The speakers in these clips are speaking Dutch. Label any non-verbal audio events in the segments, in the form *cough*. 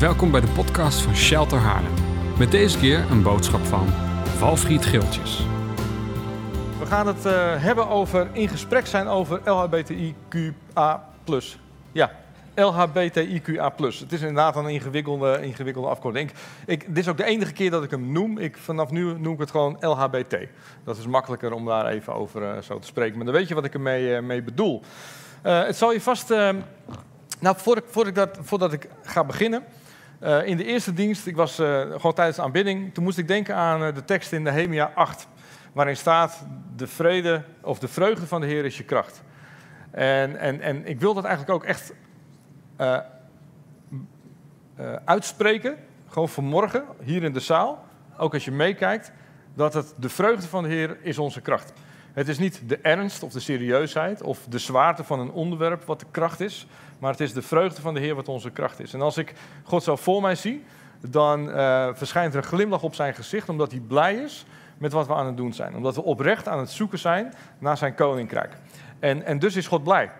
Welkom bij de podcast van Shelter Haarlem. Met deze keer een boodschap van Valfried Geeltjes. We gaan het eh, hebben over in gesprek zijn over LHBTIQA+. Ja, LHBTIQA+. Het is inderdaad een ingewikkelde, ingewikkelde afkorting. Ik, dit is ook de enige keer dat ik hem noem. Ik, vanaf nu noem ik het gewoon LHBT. Dat is makkelijker om daar even over uh, zo te spreken. Maar dan weet je wat ik ermee uh, mee bedoel. Het zal je vast... nou, dat, voordat ik ga beginnen... Uh, in de eerste dienst, ik was uh, gewoon tijdens de aanbidding, toen moest ik denken aan uh, de tekst in Nehemia 8, waarin staat: De vrede of de vreugde van de Heer is je kracht. En, en, en ik wil dat eigenlijk ook echt uitspreken, gewoon vanmorgen, hier in de zaal, ook als je meekijkt, dat het de vreugde van de Heer is onze kracht. Het is niet de ernst of de serieusheid of de zwaarte van een onderwerp wat de kracht is, maar het is de vreugde van de Heer wat onze kracht is. En als ik God zo voor mij zie, dan uh, verschijnt er een glimlach op zijn gezicht, omdat hij blij is met wat we aan het doen zijn. Omdat we oprecht aan het zoeken zijn naar zijn koninkrijk. En, en dus is God blij.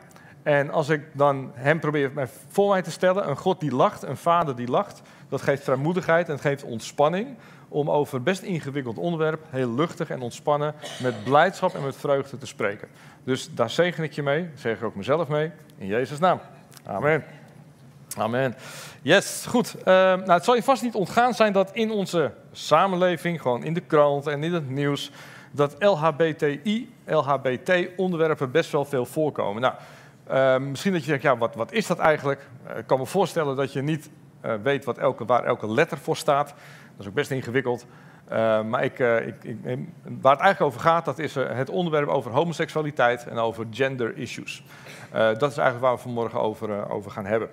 En als ik dan hem probeer voor mij te stellen, een God die lacht, een vader die lacht, dat geeft vrijmoedigheid en het geeft ontspanning om over best ingewikkeld onderwerp heel luchtig en ontspannen met blijdschap en met vreugde te spreken. Dus daar zegen ik je mee, zeg ik ook mezelf mee, in Jezus' naam. Amen. Amen. Yes, goed. Uh, nou, het zal je vast niet ontgaan zijn dat in onze samenleving, gewoon in de krant en in het nieuws, dat LHBTI, LHBT-onderwerpen best wel veel voorkomen. Nou, uh, misschien dat je denkt, ja, wat, wat is dat eigenlijk? Uh, ik kan me voorstellen dat je niet eh, weet wat elke, waar elke letter voor staat. Dat is ook best ingewikkeld. Uh, maar ik, uh, ik, ik, waar het eigenlijk over gaat, dat is het onderwerp over homoseksualiteit en over gender issues. dat is eigenlijk waar we vanmorgen over, over gaan hebben.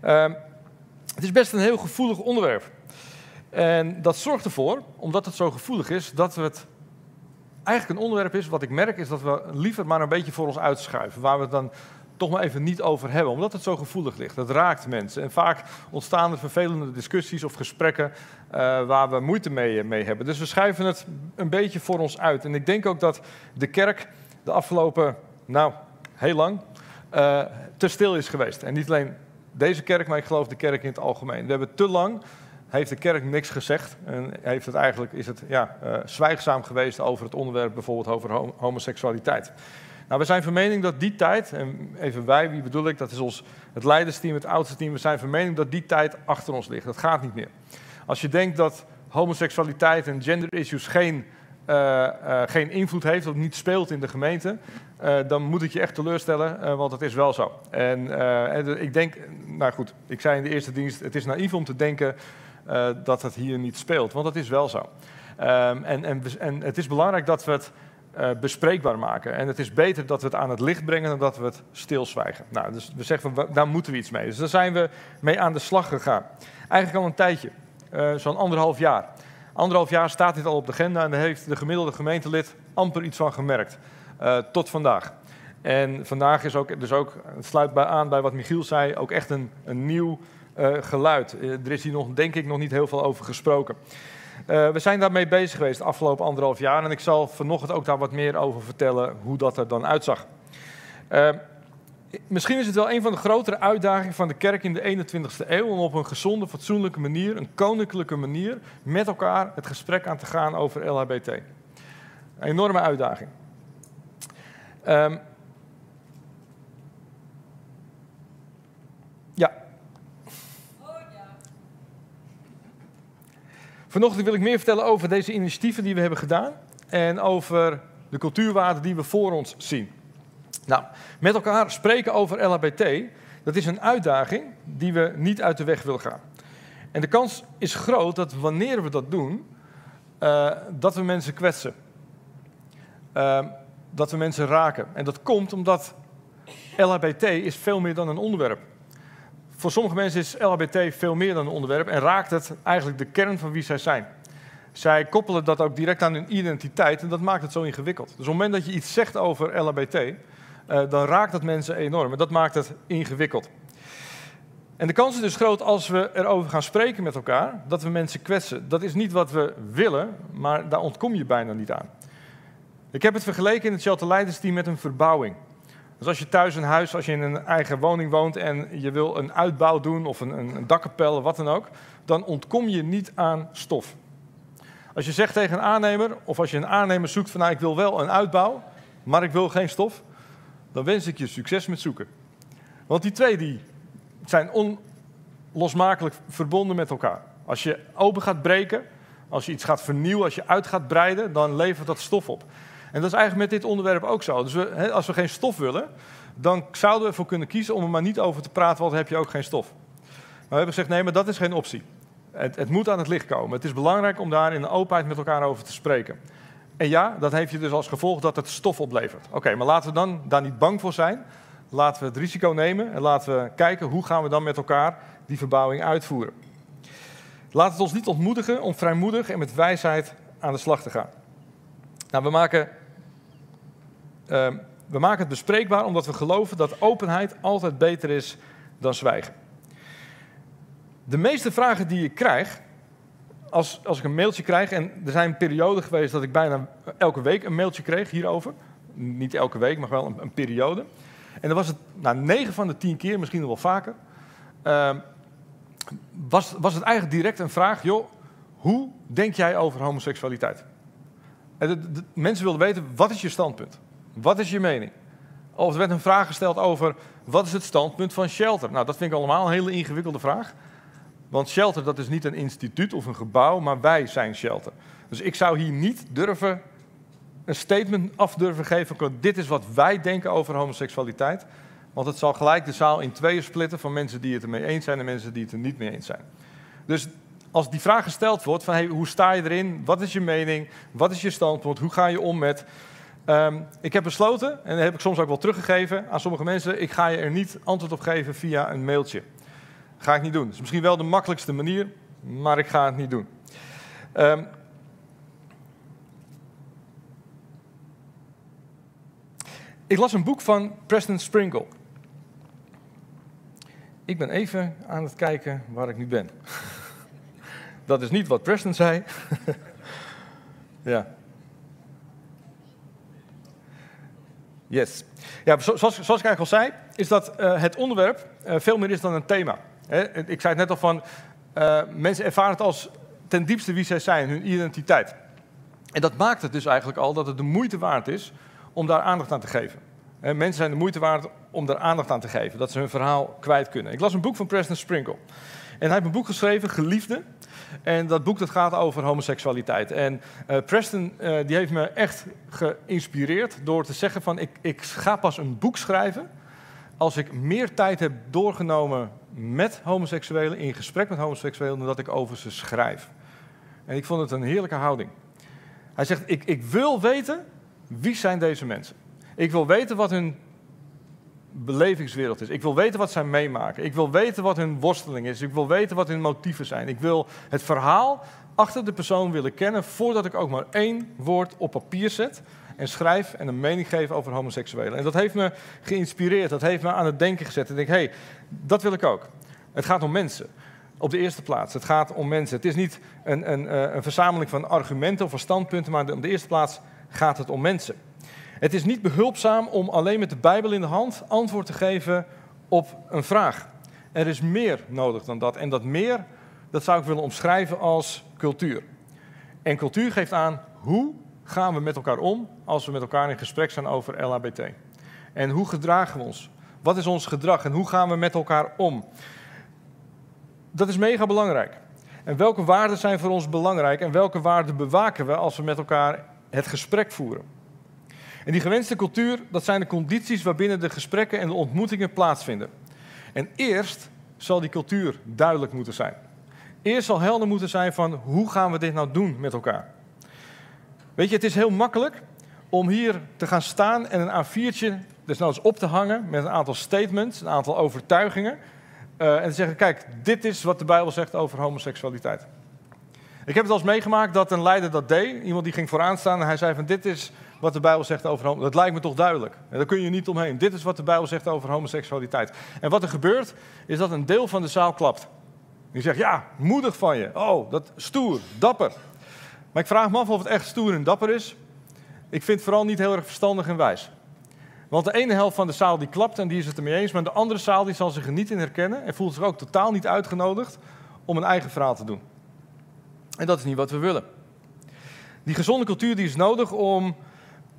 Ehm, het is best een heel gevoelig onderwerp. En dat zorgt ervoor, omdat het zo gevoelig is, dat het eigenlijk een onderwerp is, wat ik merk, is dat we liever maar een beetje voor ons uitschuiven. Waar we dan toch maar even niet over hebben, omdat het zo gevoelig ligt. Het raakt mensen. En vaak ontstaan er vervelende discussies of gesprekken uh, waar we moeite mee, mee, hebben. Dus we schuiven het een beetje voor ons uit. En ik denk ook dat de kerk de afgelopen, nou, heel lang, uh, te stil is geweest. En niet alleen deze kerk, maar ik geloof de kerk in het algemeen. We hebben te lang heeft de kerk niks gezegd. En heeft het eigenlijk, is het ja, uh, zwijgzaam geweest over het onderwerp, bijvoorbeeld over hom homoseksualiteit. Nou, we zijn van mening dat die tijd, en even wij, wie bedoel ik, dat is ons, het leidersteam, het oudste team, we zijn van mening dat die tijd achter ons ligt. Dat gaat niet meer. Als je denkt dat homoseksualiteit en gender issues geen, uh, uh, geen invloed heeft, of niet speelt in de gemeente, uh, dan moet ik je echt teleurstellen, want het is wel zo. En, ik denk, nou goed, ik zei in de eerste dienst, het is naïef om te denken dat het hier niet speelt, want dat is wel zo. Um, en, en, en het is belangrijk dat we het uh, bespreekbaar maken. En het is beter dat we het aan het licht brengen dan dat we het stilzwijgen. Nou, dus we zeggen, van, daar moeten we iets mee. Dus daar zijn we mee aan de slag gegaan. Eigenlijk al een tijdje, uh, zo'n anderhalf jaar. Anderhalf jaar staat dit al op de agenda en daar heeft de gemiddelde gemeentelid amper iets van gemerkt. Uh, tot vandaag. En vandaag is ook, dus ook, het sluit bij aan bij wat Michiel zei, ook echt een, een nieuw geluid. er is hier nog, denk ik, nog niet heel veel over gesproken. Uh, we zijn daarmee bezig geweest de afgelopen anderhalf jaar en ik zal vanochtend ook daar wat meer over vertellen hoe dat er dan uitzag. Uh, misschien is het wel een van de grotere uitdagingen van de kerk in de 21ste eeuw om op een gezonde, fatsoenlijke manier, een koninklijke manier, met elkaar het gesprek aan te gaan over LHBT. Een enorme uitdaging. Um, Vanochtend wil ik meer vertellen over deze initiatieven die we hebben gedaan en over de cultuurwaarden die we voor ons zien. Nou, met elkaar spreken over LHBT, dat is een uitdaging die we niet uit de weg willen gaan. En de kans is groot dat wanneer we dat doen, uh, dat we mensen kwetsen. Uh, dat we mensen raken. En dat komt omdat LHBT is veel meer dan een onderwerp voor sommige mensen is LHBT veel meer dan een onderwerp en raakt het eigenlijk de kern van wie zij zijn. Zij koppelen dat ook direct aan hun identiteit en dat maakt het zo ingewikkeld. Dus op het moment dat je iets zegt over LHBT, uh, dan raakt dat mensen enorm en dat maakt het ingewikkeld. En de kans is dus groot als we erover gaan spreken met elkaar, dat we mensen kwetsen. Dat is niet wat we willen, maar daar ontkom je bijna niet aan. Ik heb het vergeleken in het Shelter Leidersteam met een verbouwing. Dus als je thuis een huis, als je in een eigen woning woont en je wil een uitbouw doen of een, een, dakkapel, wat dan ook, dan ontkom je niet aan stof. Als je zegt tegen een aannemer, of als je een aannemer zoekt van nou, ik wil wel een uitbouw, maar ik wil geen stof, dan wens ik je succes met zoeken. Want die twee die zijn onlosmakelijk verbonden met elkaar. Als je open gaat breken, als je iets gaat vernieuwen, als je uit gaat breiden, dan levert dat stof op. En dat is eigenlijk met dit onderwerp ook zo. Dus we, als we geen stof willen, dan zouden we ervoor kunnen kiezen om er maar niet over te praten, want dan heb je ook geen stof. Maar we hebben gezegd, nee, maar dat is geen optie. Het, het moet aan het licht komen. Het is belangrijk om daar in de openheid met elkaar over te spreken. En ja, dat heeft je dus als gevolg dat het stof oplevert. Oké, maar laten we dan daar niet bang voor zijn. Laten we het risico nemen en laten we kijken hoe gaan we dan met elkaar die verbouwing uitvoeren. Laat het ons niet ontmoedigen om vrijmoedig en met wijsheid aan de slag te gaan. Nou, we maken, uh, we maken het bespreekbaar omdat we geloven dat openheid altijd beter is dan zwijgen. De meeste vragen die ik krijg, als, als ik een mailtje krijg, en er zijn perioden geweest dat ik bijna elke week een mailtje kreeg hierover. Niet elke week, maar wel een, periode. En dan was het nou, 9 van de 10 keer, misschien nog wel vaker. Uh, was, was het eigenlijk direct een vraag, joh, hoe denk jij over homoseksualiteit? En de, mensen wilden weten, wat is je standpunt? Wat is je mening? Of er werd een vraag gesteld over, wat is het standpunt van Shelter? Nou, dat vind ik allemaal een hele ingewikkelde vraag. Want Shelter, dat is niet een instituut of een gebouw, maar wij zijn Shelter. Dus ik zou hier niet durven een statement af durven geven. Dit is wat wij denken over homoseksualiteit. Want het zal gelijk de zaal in tweeën splitten van mensen die het ermee eens zijn en mensen die het er niet mee eens zijn. Dus als die vraag gesteld wordt van hey, hoe sta je erin, wat is je mening, wat is je standpunt, hoe ga je om met... Um, ik heb besloten, en dat heb ik soms ook wel teruggegeven aan sommige mensen, ik ga je er niet antwoord op geven via een mailtje. Ga ik niet doen. Dat is misschien wel de makkelijkste manier, maar ik ga het niet doen. Um, ik las een boek van Preston Sprinkle. Ik ben even aan het kijken waar ik nu ben. *laughs* Dat is niet wat Preston zei. *laughs* ja. Yes. Ja, zoals, zoals ik eigenlijk al zei, is dat uh, het onderwerp uh, veel meer is dan een thema. Ik zei het net al van, uh, mensen ervaren het als ten diepste wie zij zijn, hun identiteit. En dat maakt het dus eigenlijk al dat het de moeite waard is om daar aandacht aan te geven. En mensen zijn de moeite waard om daar aandacht aan te geven, dat ze hun verhaal kwijt kunnen. Ik las een boek van Preston Sprinkle. En hij heeft een boek geschreven, Geliefde. En dat boek dat gaat over homoseksualiteit. En uh, Preston uh, die heeft me echt geïnspireerd door te zeggen van... Ik, ik ga pas een boek schrijven als ik meer tijd heb doorgenomen met homoseksuelen... in gesprek met homoseksuelen, dan dat ik over ze schrijf. En ik vond het een heerlijke houding. Hij zegt, ik, ik wil weten wie zijn deze mensen. Ik wil weten wat hun belevingswereld is. Ik wil weten wat zij meemaken. Ik wil weten wat hun worsteling is. Ik wil weten wat hun motieven zijn. Ik wil het verhaal achter de persoon willen kennen voordat ik ook maar één woord op papier zet en schrijf en een mening geef over homoseksuelen. En dat heeft me geïnspireerd, dat heeft me aan het denken gezet. En ik denk, hé, hey, dat wil ik ook. Het gaat om mensen. Op de eerste plaats, het gaat om mensen. Het is niet een, een, eh, een verzameling van argumenten of van standpunten, maar op de eerste plaats gaat het om mensen. Het is niet behulpzaam om alleen met de Bijbel in de hand antwoord te geven op een vraag. Er is meer nodig dan dat. En dat meer, dat zou ik willen omschrijven als cultuur. En cultuur geeft aan hoe gaan we met elkaar om als we met elkaar in gesprek zijn over LHBT. En hoe gedragen we ons? Wat is ons gedrag en hoe gaan we met elkaar om? Dat is mega belangrijk. En welke waarden zijn voor ons belangrijk en welke waarden bewaken we als we met elkaar het gesprek voeren? En die gewenste cultuur, dat zijn de condities waarbinnen de gesprekken en de ontmoetingen plaatsvinden. En eerst zal die cultuur duidelijk moeten zijn. Eerst zal helder moeten zijn van hoe gaan we dit nou doen met elkaar. Weet je, het is heel makkelijk om hier te gaan staan en een A4'tje desnoods op te hangen met een aantal statements, een aantal overtuigingen. Uh, en te zeggen, kijk, dit is wat de Bijbel zegt over homoseksualiteit. Ik heb het al eens meegemaakt dat een leider dat deed. Iemand die ging vooraan staan en hij zei van dit is wat de Bijbel zegt over homoseksualiteit. Dat lijkt me toch duidelijk. En daar kun je niet omheen. Dit is wat de Bijbel zegt over homoseksualiteit. En wat er gebeurt, is dat een deel van de zaal klapt. Die zegt, ja, moedig van je. Oh, dat stoer, dapper. Maar ik vraag me af of het echt stoer en dapper is. Ik vind het vooral niet heel erg verstandig en wijs. Want de ene helft van de zaal die klapt en die is het ermee eens, maar de andere zaal die zal zich er niet in herkennen en voelt zich ook totaal niet uitgenodigd om een eigen verhaal te doen. En dat is niet wat we willen. Die gezonde cultuur die is nodig om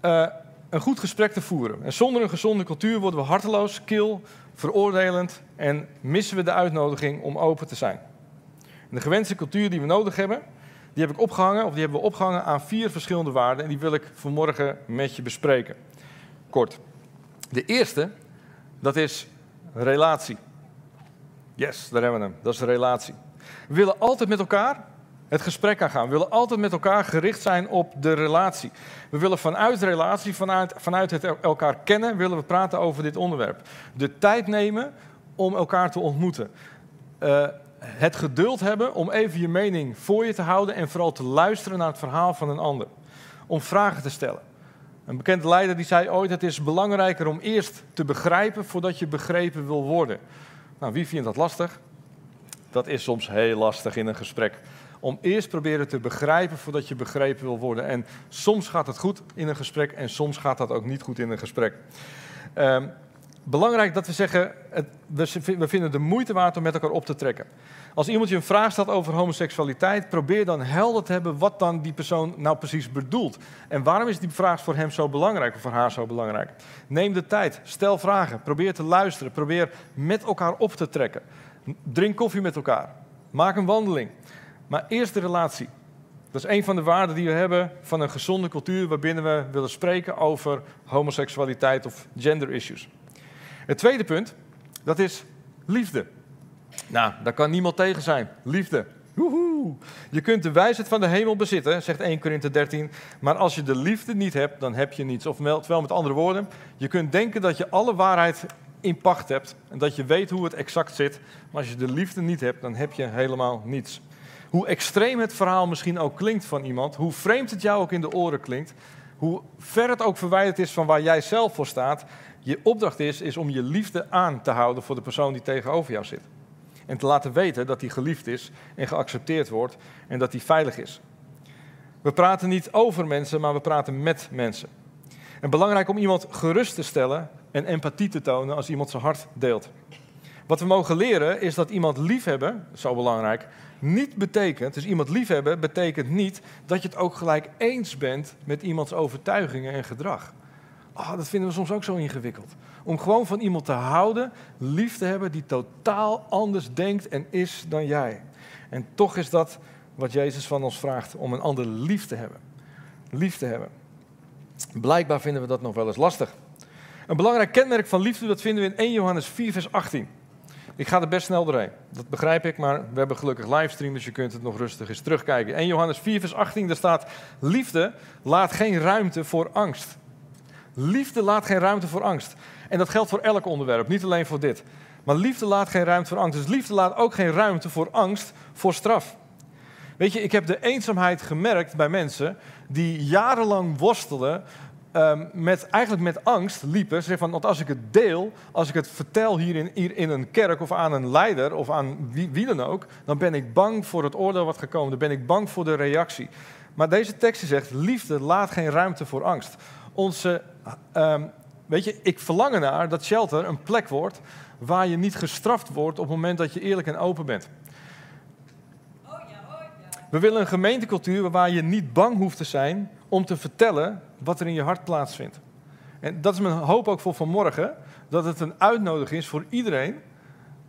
uh, een goed gesprek te voeren. En zonder een gezonde cultuur worden we harteloos, kil, veroordelend en missen we de uitnodiging om open te zijn. De gewenste cultuur die we nodig hebben, die heb ik opgehangen, of die hebben we opgehangen aan vier verschillende waarden. En die wil ik vanmorgen met je bespreken. Kort. De eerste, dat is relatie. Yes, daar hebben we hem. Dat is relatie. We willen altijd met elkaar het gesprek aangaan. We willen altijd met elkaar gericht zijn op de relatie. We willen vanuit relatie, vanuit, vanuit het elkaar kennen, willen we praten over dit onderwerp. De tijd nemen om elkaar te ontmoeten. Uh, het geduld hebben om even je mening voor je te houden en vooral te luisteren naar het verhaal van een ander. Om vragen te stellen. Een bekende leider die zei ooit: Het is belangrijker om eerst te begrijpen voordat je begrepen wil worden. Nou, wie vindt dat lastig? Dat is soms heel lastig in een gesprek. Om eerst proberen te begrijpen voordat je begrepen wil worden. En soms gaat het goed in een gesprek en soms gaat dat ook niet goed in een gesprek. Um, belangrijk dat we zeggen, het, we vinden het de moeite waard om met elkaar op te trekken. Als iemand je een vraag stelt over homoseksualiteit, probeer dan helder te hebben wat dan die persoon nou precies bedoelt. En waarom is die vraag voor hem zo belangrijk of voor haar zo belangrijk? Neem de tijd, stel vragen, probeer te luisteren, probeer met elkaar op te trekken. Drink koffie met elkaar, maak een wandeling. Maar eerst de relatie. Dat is een van de waarden die we hebben van een gezonde cultuur waarbinnen we willen spreken over homoseksualiteit of gender issues. Het tweede punt, dat is liefde. Nou, daar kan niemand tegen zijn. Liefde. Woehoe. Je kunt de wijsheid van de hemel bezitten, zegt 1 Korinthe 13. Maar als je de liefde niet hebt, dan heb je niets. Of wel met andere woorden, je kunt denken dat je alle waarheid in pacht hebt en dat je weet hoe het exact zit. Maar als je de liefde niet hebt, dan heb je helemaal niets. Hoe extreem het verhaal misschien ook klinkt van iemand, hoe vreemd het jou ook in de oren klinkt, hoe ver het ook verwijderd is van waar jij zelf voor staat, je opdracht is, is om je liefde aan te houden voor de persoon die tegenover jou zit. En te laten weten dat hij geliefd is en geaccepteerd wordt en dat hij veilig is. We praten niet over mensen, maar we praten met mensen. En belangrijk om iemand gerust te stellen en empathie te tonen als iemand zijn hart deelt. Wat we mogen leren is dat iemand liefhebben, zo belangrijk, niet betekent, dus iemand liefhebben betekent niet dat je het ook gelijk eens bent met iemands overtuigingen en gedrag. Oh, dat vinden we soms ook zo ingewikkeld. Om gewoon van iemand te houden, lief te hebben die totaal anders denkt en is dan jij. En toch is dat wat Jezus van ons vraagt, om een ander lief te hebben. Lief te hebben. Blijkbaar vinden we dat nog wel eens lastig. Een belangrijk kenmerk van liefde, dat vinden we in 1 Johannes 4, vers 18. Ik ga er best snel doorheen. Dat begrijp ik, maar we hebben gelukkig livestream, dus je kunt het nog rustig eens terugkijken. 1 Johannes 4, vers 18, daar staat: Liefde laat geen ruimte voor angst. Liefde laat geen ruimte voor angst. En dat geldt voor elk onderwerp, niet alleen voor dit. Maar liefde laat geen ruimte voor angst. Dus liefde laat ook geen ruimte voor angst, voor straf. Weet je, ik heb de eenzaamheid gemerkt bij mensen die jarenlang worstelen um, met, eigenlijk met angst liepen. Ze van, want als ik het deel, als ik het vertel hier in, hier in een kerk of aan een leider of aan wie, wie dan ook, dan ben ik bang voor het oordeel wat gekomen. Dan ben ik bang voor de reactie. Maar deze tekst zegt, liefde laat geen ruimte voor angst. Onze, um, weet je, ik verlang ernaar dat shelter een plek wordt waar je niet gestraft wordt op het moment dat je eerlijk en open bent. We willen een gemeentecultuur waar je niet bang hoeft te zijn om te vertellen wat er in je hart plaatsvindt. En dat is mijn hoop ook voor vanmorgen, dat het een uitnodiging is voor iedereen,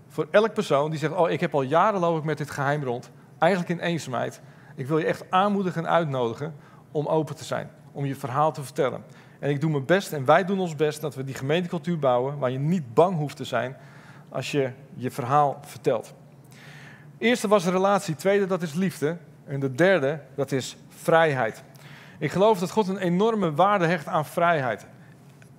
voor elk persoon die zegt, oh ik heb al jaren loop ik met dit geheim rond, eigenlijk in eenzaamheid. Ik wil je echt aanmoedigen en uitnodigen om open te zijn, om je verhaal te vertellen. En ik doe mijn best en wij doen ons best dat we die gemeentecultuur bouwen waar je niet bang hoeft te zijn als je je verhaal vertelt. Eerste was relatie, tweede dat is liefde en de derde dat is vrijheid. Ik geloof dat God een enorme waarde hecht aan vrijheid.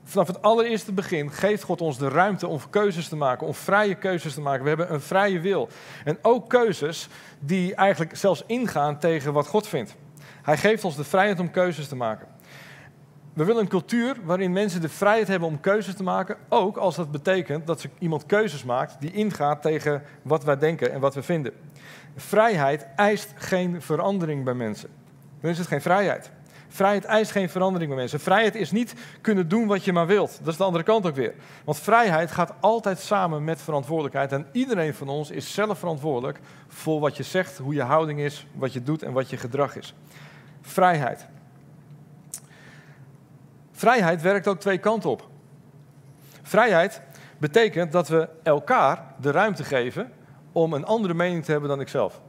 Vanaf het allereerste begin geeft God ons de ruimte om keuzes te maken, om vrije keuzes te maken. We hebben een vrije wil. En ook keuzes die eigenlijk zelfs ingaan tegen wat God vindt. Hij geeft ons de vrijheid om keuzes te maken. We willen een cultuur waarin mensen de vrijheid hebben om keuzes te maken, ook als dat betekent dat ze iemand keuzes maakt die ingaat tegen wat wij denken en wat we vinden. Vrijheid eist geen verandering bij mensen. Dan is het geen vrijheid. Vrijheid eist geen verandering bij mensen. Vrijheid is niet kunnen doen wat je maar wilt. Dat is de andere kant ook weer. Want vrijheid gaat altijd samen met verantwoordelijkheid. En iedereen van ons is zelf verantwoordelijk voor wat je zegt, hoe je houding is, wat je doet en wat je gedrag is. Vrijheid. Vrijheid werkt ook twee kanten op. Vrijheid betekent dat we elkaar de ruimte geven om een andere mening te hebben dan ikzelf.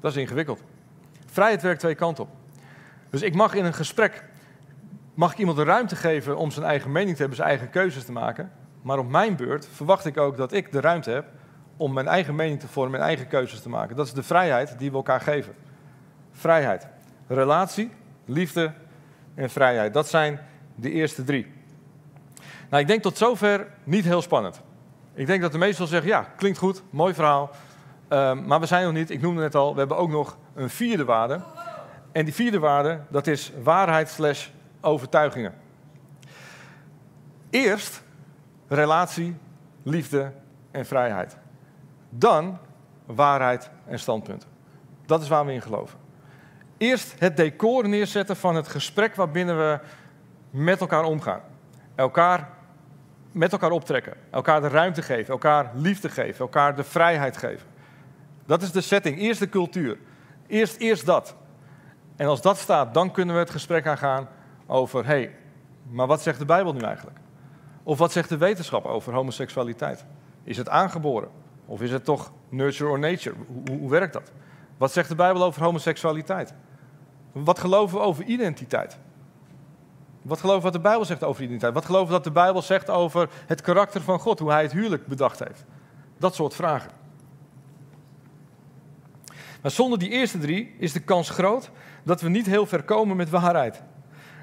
Dat is ingewikkeld. Vrijheid werkt twee kanten op. Dus ik mag in een gesprek, mag ik iemand de ruimte geven om zijn eigen mening te hebben, zijn eigen keuzes te maken. Maar op mijn beurt verwacht ik ook dat ik de ruimte heb om mijn eigen mening te vormen, mijn eigen keuzes te maken. Dat is de vrijheid die we elkaar geven. Vrijheid. Relatie, liefde en vrijheid. Dat zijn de eerste drie. Nou, ik denk tot zover niet heel spannend. Ik denk dat de meesten wel zeggen, ja, klinkt goed, mooi verhaal. Ehm, maar we zijn nog niet, ik noemde het al, we hebben ook nog een vierde waarde. En die vierde waarde, dat is waarheid slash overtuigingen. Eerst relatie, liefde en vrijheid. Dan waarheid en standpunten. Dat is waar we in geloven. Eerst het decor neerzetten van het gesprek waarbinnen we met elkaar omgaan. Elkaar met elkaar optrekken. Elkaar de ruimte geven. Elkaar liefde geven. Elkaar de vrijheid geven. Dat is de setting. Eerst de cultuur. Eerst, eerst dat. En als dat staat, dan kunnen we het gesprek aangaan over: hé, hey, maar wat zegt de Bijbel nu eigenlijk? Of wat zegt de wetenschap over homoseksualiteit? Is het aangeboren? Of is het toch nurture or nature? Hoe, hoe werkt dat? Wat zegt de Bijbel over homoseksualiteit? Wat geloven we over identiteit? Wat geloven we wat de Bijbel zegt over identiteit? Wat geloven we dat de Bijbel zegt over het karakter van God, hoe hij het huwelijk bedacht heeft? Dat soort vragen. Maar zonder die eerste drie is de kans groot dat we niet heel ver komen met waarheid.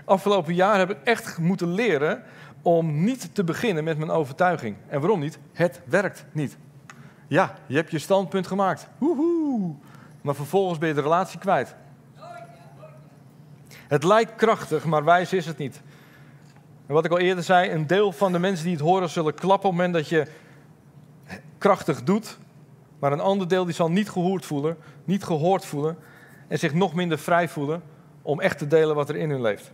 Afgelopen jaar heb ik echt moeten leren om niet te beginnen met mijn overtuiging. En waarom niet? Het werkt niet. Ja, je hebt je standpunt gemaakt. Woehoe. Maar vervolgens ben je de relatie kwijt. Het lijkt krachtig, maar wijs is het niet. En wat ik al eerder zei, een deel van de mensen die het horen zullen klappen op het moment dat je krachtig doet. Maar een ander deel die zal niet gehoord voelen, niet gehoord voelen en zich nog minder vrij voelen om echt te delen wat er in hun leeft.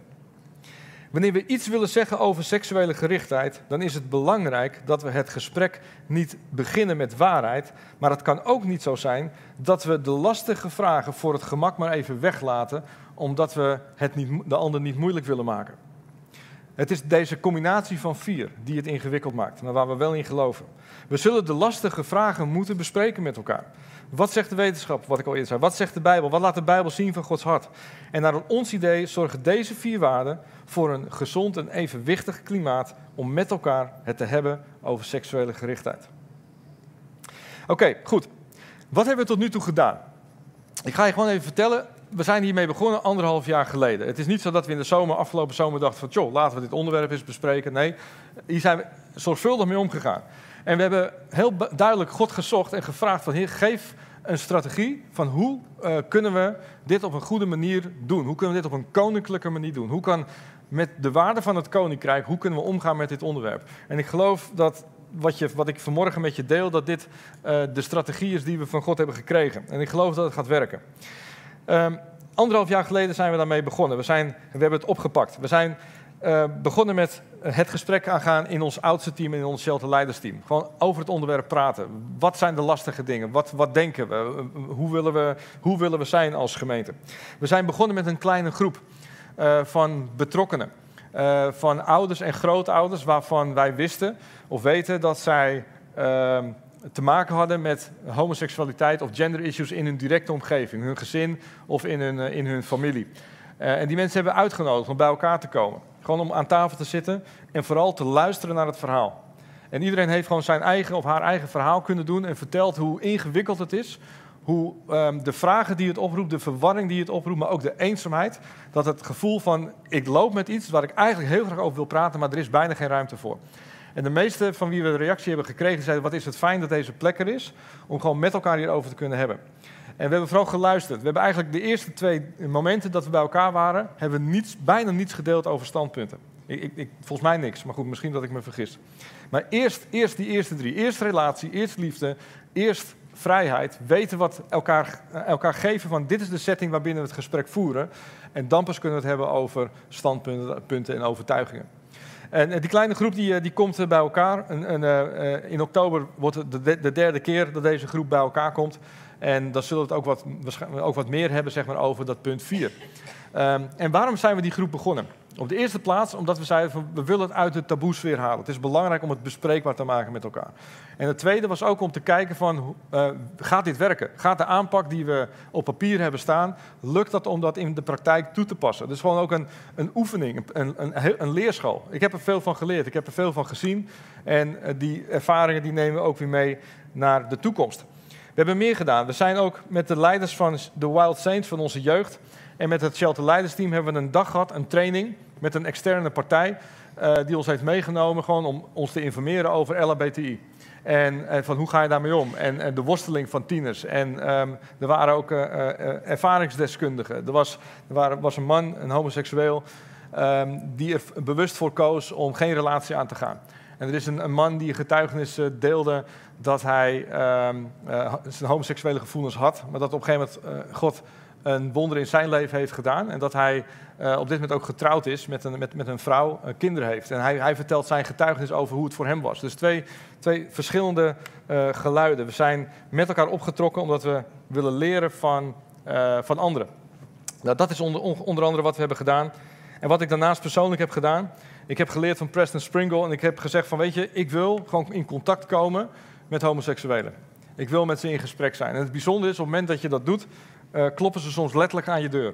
Wanneer we iets willen zeggen over seksuele gerichtheid, dan is het belangrijk dat we het gesprek niet beginnen met waarheid. Maar het kan ook niet zo zijn dat we de lastige vragen voor het gemak maar even weglaten, omdat we het niet, de ander niet moeilijk willen maken. Het is deze combinatie van vier die het ingewikkeld maakt, maar waar we wel in geloven. We zullen de lastige vragen moeten bespreken met elkaar. Wat zegt de wetenschap, wat ik al eerder zei? Wat zegt de Bijbel? Wat laat de Bijbel zien van Gods hart? En naar ons idee zorgen deze vier waarden voor een gezond en evenwichtig klimaat om met elkaar het te hebben over seksuele gerichtheid. Oké, goed. Wat hebben we tot nu toe gedaan? Ik ga je gewoon even vertellen. We zijn hiermee begonnen anderhalf jaar geleden. Het is niet zo dat we in de zomer, afgelopen zomer dachten van... joh, laten we dit onderwerp eens bespreken. Nee, hier zijn we zorgvuldig mee omgegaan. En we hebben heel duidelijk God gezocht en gevraagd van... Heer, geef een strategie van hoe uh, kunnen we dit op een goede manier doen? Hoe kunnen we dit op een koninklijke manier doen? Hoe kan met de waarde van het koninkrijk, hoe kunnen we omgaan met dit onderwerp? En ik geloof dat wat, je, wat ik vanmorgen met je deel, dat dit uh, de strategie is die we van God hebben gekregen. En ik geloof dat het gaat werken. Um, anderhalf jaar geleden zijn we daarmee begonnen. We, zijn, we hebben het opgepakt. We zijn uh, begonnen met het gesprek aangaan in ons oudste team en in ons shelter leidersteam. Gewoon over het onderwerp praten. Wat zijn de lastige dingen? Wat, wat denken we? Hoe willen we? hoe willen we zijn als gemeente? We zijn begonnen met een kleine groep uh, van betrokkenen. Uh, van ouders en grootouders waarvan wij wisten of weten dat zij uh, te maken hadden met homoseksualiteit of gender issues in hun directe omgeving, hun gezin of in hun, in hun familie. en die mensen hebben uitgenodigd om bij elkaar te komen. Gewoon om aan tafel te zitten en vooral te luisteren naar het verhaal. En iedereen heeft gewoon zijn eigen of haar eigen verhaal kunnen doen en vertelt hoe ingewikkeld het is. Hoe um, de vragen die het oproept, de verwarring die het oproept, maar ook de eenzaamheid. Dat het gevoel van ik loop met iets waar ik eigenlijk heel graag over wil praten, maar er is bijna geen ruimte voor. En de meeste van wie we de reactie hebben gekregen zeiden: Wat is het fijn dat deze plek er is, om gewoon met elkaar hierover te kunnen hebben. En we hebben vooral geluisterd. We hebben eigenlijk de eerste twee momenten dat we bij elkaar waren, hebben we niets, bijna niets gedeeld over standpunten. Ik, ik, ik, volgens mij niks, maar goed, misschien dat ik me vergis. Maar eerst, eerst die eerste drie. Eerst relatie, eerst liefde, eerst vrijheid, weten wat elkaar, elkaar geven van dit is de setting waarbinnen we het gesprek voeren. En dan pas kunnen we het hebben over standpunten en overtuigingen. En die kleine groep die, die komt bij elkaar. In oktober wordt het de, de, derde keer dat deze groep bij elkaar komt. En dan zullen we het ook wat, ook wat meer hebben zeg maar, over dat punt 4. Um, en waarom zijn we die groep begonnen? Op de eerste plaats omdat we zeiden van we willen het uit de taboesfeer halen. Het is belangrijk om het bespreekbaar te maken met elkaar. En het tweede was ook om te kijken van uh, gaat dit werken? Gaat de aanpak die we op papier hebben staan, lukt dat om dat in de praktijk toe te passen? Dus gewoon ook een, een oefening, een, een, een leerschool. Ik heb er veel van geleerd, ik heb er veel van gezien. En uh, die ervaringen die nemen we ook weer mee naar de toekomst. We hebben meer gedaan. We zijn ook met de leiders van de Wild Saints van onze jeugd en met het Shelter Leidersteam hebben we een dag gehad, een training met een externe partij uh, die ons heeft meegenomen gewoon om ons te informeren over LHBTI. En, en, van hoe ga je daarmee om? En, en de worsteling van tieners. En um, er waren ook ervaringsdeskundigen. Er was, er waren, was een man, een homoseksueel, um, die er bewust voor koos om geen relatie aan te gaan. En er is een, een man die een getuigenis deelde dat hij um, zijn homoseksuele gevoelens had, maar dat op een gegeven moment God een wonder in zijn leven heeft gedaan. En dat hij uh, op dit moment ook getrouwd is met een, met, met een vrouw, uh, kinderen heeft. En hij, hij vertelt zijn getuigenis over hoe het voor hem was. Dus twee, twee verschillende uh, geluiden. We zijn met elkaar opgetrokken omdat we willen leren van, van anderen. Nou, dat is onder, onder andere wat we hebben gedaan. En wat ik daarnaast persoonlijk heb gedaan. Ik heb geleerd van Preston Springle en ik heb gezegd van weet je, ik wil gewoon in contact komen met homoseksuelen. Ik wil met ze in gesprek zijn. En het bijzondere is, op het moment dat je dat doet, uh, kloppen ze soms letterlijk aan je deur.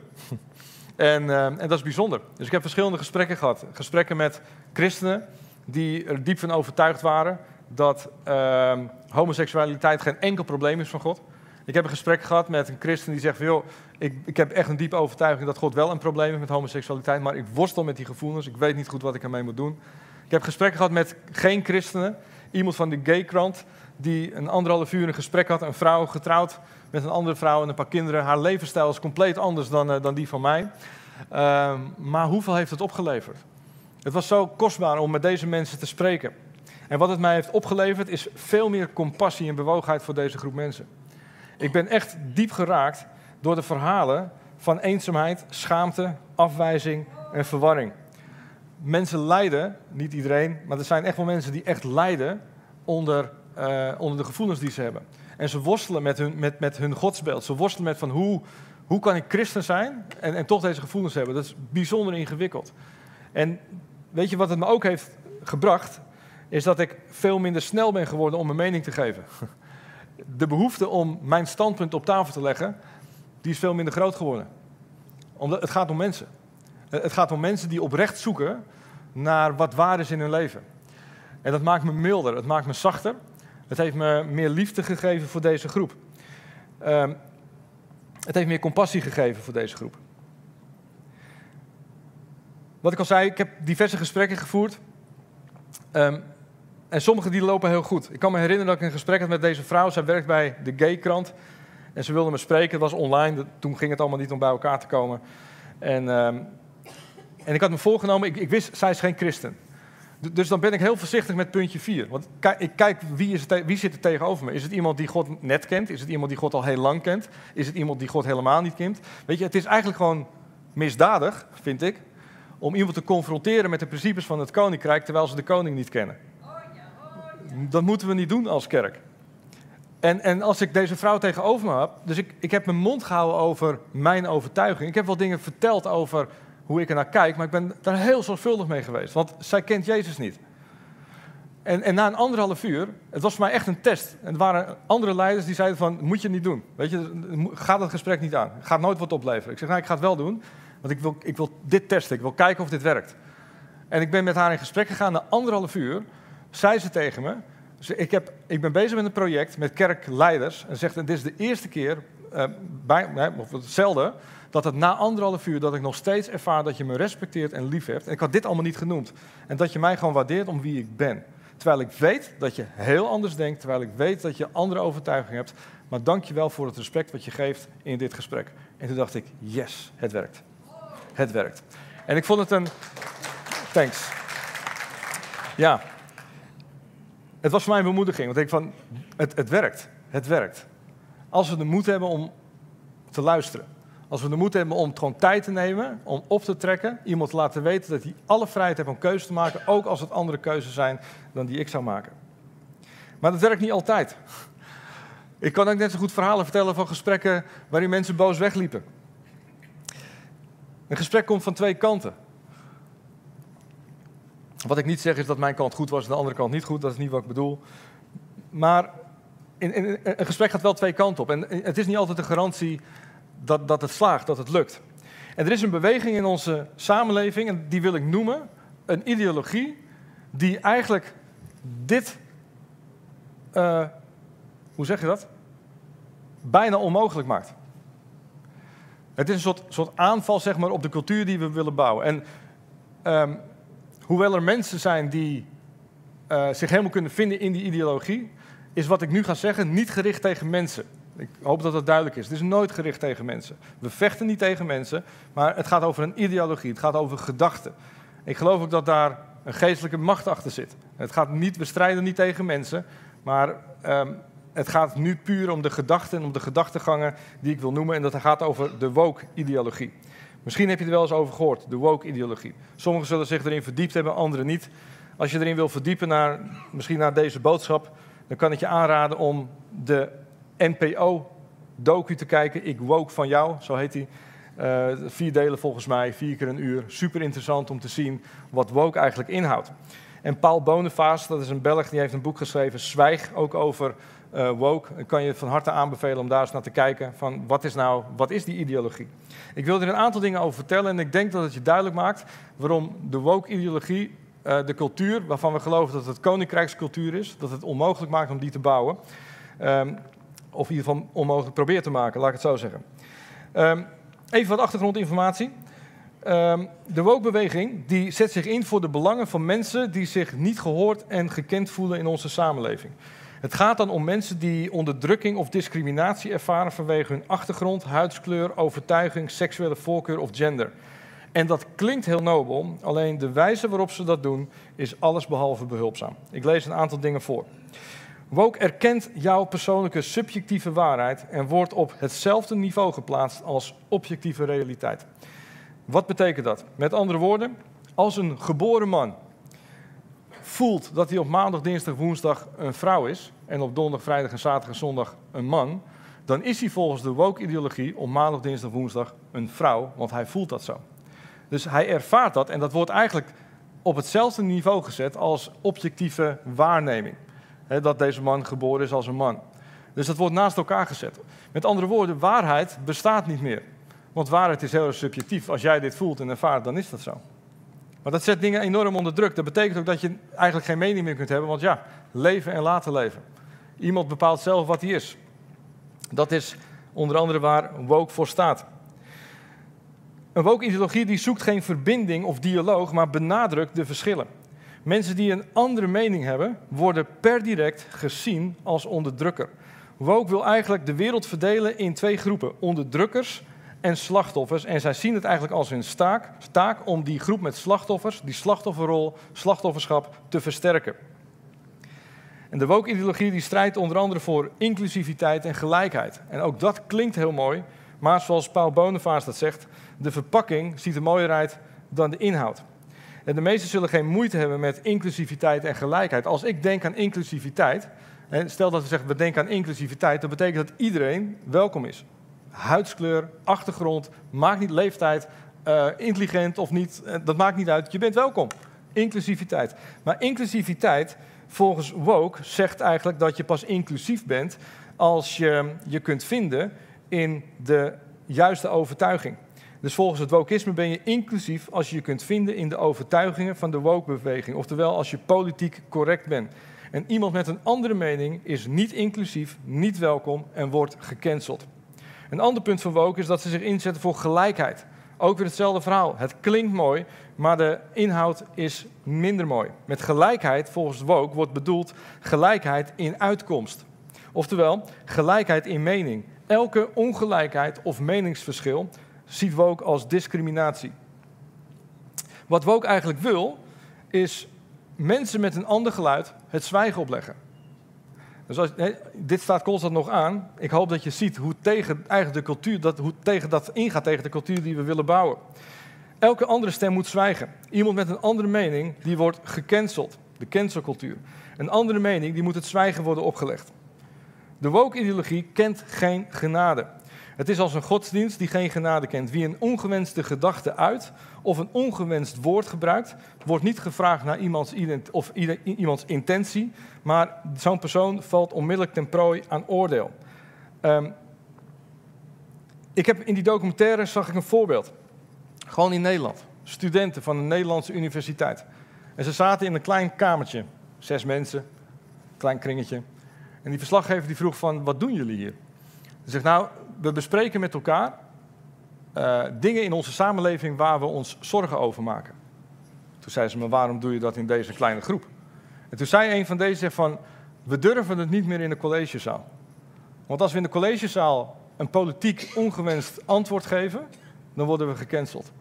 *laughs* en, uh, en dat is bijzonder. Dus ik heb verschillende gesprekken gehad. Gesprekken met christenen die er diep van overtuigd waren dat uh, homoseksualiteit geen enkel probleem is van God. Ik heb een gesprek gehad met een christen die zegt joh, ik, ik heb echt een diepe overtuiging dat God wel een probleem heeft met homoseksualiteit, maar ik worstel met die gevoelens, ik weet niet goed wat ik ermee moet doen. Ik heb gesprekken gehad met geen christenen, iemand van de gaykrant die een anderhalf uur een gesprek had, een vrouw getrouwd met een andere vrouw en een paar kinderen. Haar levensstijl is compleet anders dan, uh, dan die van mij. Uh, maar hoeveel heeft het opgeleverd? Het was zo kostbaar om met deze mensen te spreken. En wat het mij heeft opgeleverd is veel meer compassie en bewogenheid voor deze groep mensen. Ik ben echt diep geraakt door de verhalen van eenzaamheid, schaamte, afwijzing en verwarring. Mensen lijden, niet iedereen, maar er zijn echt wel mensen die echt lijden onder, uh, onder de gevoelens die ze hebben. En ze worstelen met hun, met, met hun godsbeeld. Ze worstelen met van hoe, hoe kan ik christen zijn en, en toch deze gevoelens hebben. Dat is bijzonder ingewikkeld. En weet je wat het me ook heeft gebracht? Is dat ik veel minder snel ben geworden om mijn mening te geven. *laughs* De behoefte om mijn standpunt op tafel te leggen, die is veel minder groot geworden. Omdat het gaat om mensen. Het gaat om mensen die oprecht zoeken naar wat waar is in hun leven. En dat maakt me milder, het maakt me zachter. Het heeft me meer liefde gegeven voor deze groep. Um, het heeft meer compassie gegeven voor deze groep. Wat ik al zei, ik heb diverse gesprekken gevoerd. Um, en sommige die lopen heel goed. Ik kan me herinneren dat ik een gesprek had met deze vrouw. Zij werkt bij de Gay-krant. En ze wilde me spreken. Het was online. Toen ging het allemaal niet om bij elkaar te komen. En, um, en ik had me voorgenomen, ik, ik wist, zij is geen christen. Dus dan ben ik heel voorzichtig met puntje 4. Want ik kijk wie, is het, wie zit er tegenover me. Is het iemand die God net kent? Is het iemand die God al heel lang kent? Is het iemand die God helemaal niet kent? Weet je, het is eigenlijk gewoon misdadig, vind ik, om iemand te confronteren met de principes van het koninkrijk terwijl ze de koning niet kennen. Dat moeten we niet doen als kerk. En, en als ik deze vrouw tegenover me heb, dus ik, ik heb mijn mond gehouden over mijn overtuiging. Ik heb wel dingen verteld over hoe ik er naar kijk, maar ik ben daar heel zorgvuldig mee geweest. Want zij kent Jezus niet. En, en na een anderhalf uur, het was voor mij echt een test. En er waren andere leiders die zeiden van, moet je niet doen. Weet je, ga dat gesprek niet aan. Gaat nooit wat opleveren. Ik zeg, nou, ik ga het wel doen, want ik wil, ik wil dit testen. Ik wil kijken of dit werkt. En ik ben met haar in gesprek gegaan. Na anderhalf uur zei ze tegen me, ik, heb, ik ben bezig met een project met kerkleiders. En zegt, dit is de eerste keer, uh, bij, of hetzelfde, dat het na anderhalf uur dat ik nog steeds ervaar dat je me respecteert en lief hebt. En ik had dit allemaal niet genoemd. En dat je mij gewoon waardeert om wie ik ben. Terwijl ik weet dat je heel anders denkt, terwijl ik weet dat je andere overtuiging hebt. Maar dank je wel voor het respect wat je geeft in dit gesprek. En toen dacht ik, yes, het werkt. Het werkt. En ik vond het een... Thanks. Ja. Het was voor mij een bemoediging, want ik van, het, het werkt. het werkt. Als we de moed hebben om te luisteren. Als we de moed hebben om gewoon tijd te nemen, om op te trekken, iemand te laten weten dat hij alle vrijheid heeft om keuzes te maken, ook als het andere keuzes zijn dan die ik zou maken. Maar dat werkt niet altijd. Ik kan ook net zo goed verhalen vertellen van gesprekken waarin mensen boos wegliepen. Een gesprek komt van twee kanten. Wat ik niet zeg is dat mijn kant goed was en de andere kant niet goed, dat is niet wat ik bedoel. Maar in, een gesprek gaat wel twee kanten op. En het is niet altijd een garantie dat, dat het slaagt, dat het lukt. En er is een beweging in onze samenleving, en die wil ik noemen, een ideologie die eigenlijk dit, uh, hoe zeg je dat? Bijna onmogelijk maakt. Het is een soort, soort aanval zeg maar, op de cultuur die we willen bouwen. En um, hoewel er mensen zijn die uh, zich helemaal kunnen vinden in die ideologie, is wat ik nu ga zeggen niet gericht tegen mensen. Ik hoop dat dat duidelijk is. Het is nooit gericht tegen mensen. We vechten niet tegen mensen, maar het gaat over een ideologie. Het gaat over gedachten. Ik geloof ook dat daar een geestelijke macht achter zit. Het gaat niet, we strijden niet tegen mensen, maar um, het gaat nu puur om de gedachten en om de gedachtegangen die ik wil noemen. En dat gaat over de woke-ideologie. Misschien heb je er wel eens over gehoord, de woke-ideologie. Sommigen zullen zich erin verdiept hebben, anderen niet. Als je erin wil verdiepen, naar, misschien naar deze boodschap, dan kan ik je aanraden om de NPO-docu te kijken. Ik woke van jou, zo heet die. Uh, vier delen volgens mij, vier keer een uur. Super interessant om te zien wat woke eigenlijk inhoudt. En Paul Bonenvaas, dat is een Belg, die heeft een boek geschreven, Zwijg, ook over uh, woke. Ik kan je van harte aanbevelen om daar eens naar te kijken van wat is nou, wat is die ideologie? Ik wil er een aantal dingen over vertellen en ik denk dat het je duidelijk maakt waarom de woke-ideologie, uh, de cultuur waarvan we geloven dat het koninkrijkscultuur is, dat het onmogelijk maakt om die te bouwen. Um, of in ieder geval onmogelijk probeert te maken, laat ik het zo zeggen. Um, even wat achtergrondinformatie. Um, de woke-beweging die zet zich in voor de belangen van mensen die zich niet gehoord en gekend voelen in onze samenleving. Het gaat dan om mensen die onderdrukking of discriminatie ervaren vanwege hun achtergrond, huidskleur, overtuiging, seksuele voorkeur of gender. En dat klinkt heel nobel, alleen de wijze waarop ze dat doen is allesbehalve behulpzaam. Ik lees een aantal dingen voor. Woke erkent jouw persoonlijke subjectieve waarheid en wordt op hetzelfde niveau geplaatst als objectieve realiteit. Wat betekent dat? Met andere woorden, als een geboren man voelt dat hij op maandag, dinsdag, woensdag een vrouw is en op donderdag, vrijdag en zaterdag en zondag een man, dan is hij volgens de woke-ideologie op maandag, dinsdag, woensdag een vrouw, want hij voelt dat zo. Dus hij ervaart dat en dat wordt eigenlijk op hetzelfde niveau gezet als objectieve waarneming. Dat deze man geboren is als een man. Dus dat wordt naast elkaar gezet. Met andere woorden, waarheid bestaat niet meer. Want waarheid is heel erg subjectief. Als jij dit voelt en ervaart, dan is dat zo. Maar dat zet dingen enorm onder druk. Dat betekent ook dat je eigenlijk geen mening meer kunt hebben, want ja, leven en laten leven. Iemand bepaalt zelf wat hij is. Dat is onder andere waar woke voor staat. Een woke-ideologie die zoekt geen verbinding of dialoog, maar benadrukt de verschillen. Mensen die een andere mening hebben, worden per direct gezien als onderdrukker. Woke wil eigenlijk de wereld verdelen in twee groepen: onderdrukkers en slachtoffers. En zij zien het eigenlijk als hun taak, taak om die groep met slachtoffers, die slachtofferrol, slachtofferschap te versterken. En de woke-ideologie die strijdt onder andere voor inclusiviteit en gelijkheid. En ook dat klinkt heel mooi, maar zoals Paul Bonenvaas dat zegt, de verpakking ziet er mooier uit dan de inhoud. En de meesten zullen geen moeite hebben met inclusiviteit en gelijkheid. Als ik denk aan inclusiviteit, en stel dat we zeggen we denken aan inclusiviteit, dan betekent dat iedereen welkom is huidskleur, achtergrond, maakt niet leeftijd, uh, intelligent of niet, uh, dat maakt niet uit. Je bent welkom. Inclusiviteit. Maar inclusiviteit, volgens Woke, zegt eigenlijk dat je pas inclusief bent als je je kunt vinden in de juiste overtuiging. Dus volgens het wokisme ben je inclusief als je je kunt vinden in de overtuigingen van de woke-beweging. Oftewel als je politiek correct bent. En iemand met een andere mening is niet inclusief, niet welkom en wordt gecanceld. Een ander punt van woke is dat ze zich inzetten voor gelijkheid. Ook weer hetzelfde verhaal. Het klinkt mooi, maar de inhoud is minder mooi. Met gelijkheid, volgens woke, wordt bedoeld gelijkheid in uitkomst. Oftewel, gelijkheid in mening. Elke ongelijkheid of meningsverschil ziet woke als discriminatie. Wat woke eigenlijk wil, is mensen met een ander geluid het zwijgen opleggen. Dus als, dit staat constant nog aan. Ik hoop dat je ziet hoe tegen eigenlijk de cultuur, dat, hoe tegen dat ingaat tegen de cultuur die we willen bouwen. Elke andere stem moet zwijgen. Iemand met een andere mening, die wordt gecanceld. De cancelcultuur. Een andere mening, die moet het zwijgen worden opgelegd. De woke-ideologie kent geen genade. Het is als een godsdienst die geen genade kent. Wie een ongewenste gedachte uit of een ongewenst woord gebruikt, wordt niet gevraagd naar iemands, of iemands intentie, maar zo'n persoon valt onmiddellijk ten prooi aan oordeel. Um, ik heb in die documentaire zag ik een voorbeeld. Gewoon in Nederland. Studenten van een Nederlandse universiteit. En ze zaten in een klein kamertje. Zes mensen, klein kringetje. En die verslaggever die vroeg van, wat doen jullie hier? Hij zegt, nou, we bespreken met elkaar uh, dingen in onze samenleving waar we ons zorgen over maken. Toen zei ze, maar waarom doe je dat in deze kleine groep? En toen zei een van deze van, we durven het niet meer in de collegezaal. Want als we in de collegezaal een politiek ongewenst antwoord geven, dan worden we gecanceld.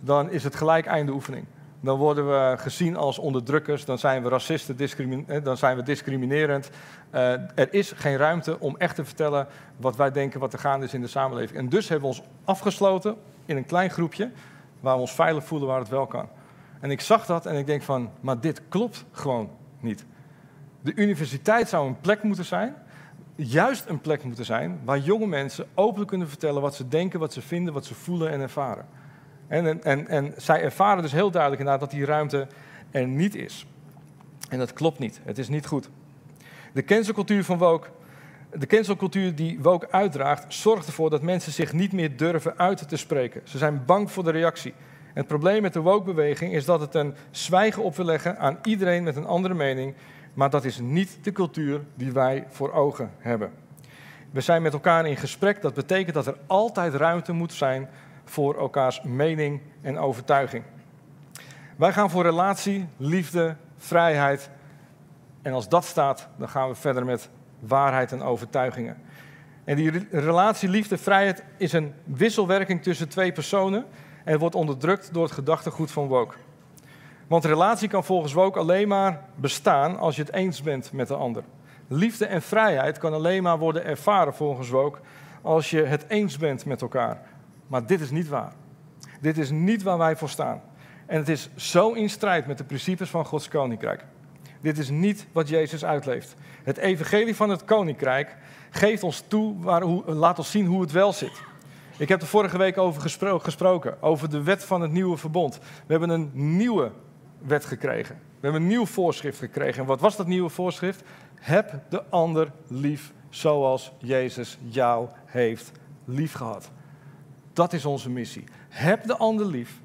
Dan is het gelijk einde oefening. Dan worden we gezien als onderdrukkers, dan zijn we racisten, eh, dan zijn we discriminerend. Uh, er is geen ruimte om echt te vertellen wat wij denken wat er gaande is in de samenleving. En dus hebben we ons afgesloten in een klein groepje waar we ons veilig voelen waar het wel kan. En ik zag dat en ik denk van, maar dit klopt gewoon niet. De universiteit zou een plek moeten zijn, juist een plek moeten zijn waar jonge mensen openlijk kunnen vertellen wat ze denken, wat ze vinden, wat ze voelen en ervaren. En, en, en zij ervaren dus heel duidelijk inderdaad dat die ruimte er niet is. En dat klopt niet. Het is niet goed. De cancelcultuur van woke, de cancelcultuur die woke uitdraagt, zorgt ervoor dat mensen zich niet meer durven uit te spreken. Ze zijn bang voor de reactie. Het probleem met de woke-beweging is dat het een zwijgen op wil leggen aan iedereen met een andere mening. Maar dat is niet de cultuur die wij voor ogen hebben. We zijn met elkaar in gesprek. Dat betekent dat er altijd ruimte moet zijn voor elkaars mening en overtuiging. Wij gaan voor relatie, liefde, vrijheid. En als dat staat, dan gaan we verder met waarheid en overtuigingen. En die relatie, liefde, vrijheid is een wisselwerking tussen twee personen en wordt onderdrukt door het gedachtegoed van woke. Want relatie kan volgens woke alleen maar bestaan als je het eens bent met de ander. Liefde en vrijheid kan alleen maar worden ervaren volgens woke als je het eens bent met elkaar. Maar dit is niet waar. Dit is niet waar wij voor staan. En het is zo in strijd met de principes van Gods koninkrijk. Dit is niet wat Jezus uitleeft. Het evangelie van het koninkrijk geeft ons toe, waar, hoe, laat ons zien hoe het wel zit. Ik heb er vorige week over gesproken, over de wet van het nieuwe verbond. We hebben een nieuwe wet gekregen. We hebben een nieuw voorschrift gekregen. En wat was dat nieuwe voorschrift? Heb de ander lief zoals Jezus jou heeft lief gehad. Dat is onze missie. Heb de ander lief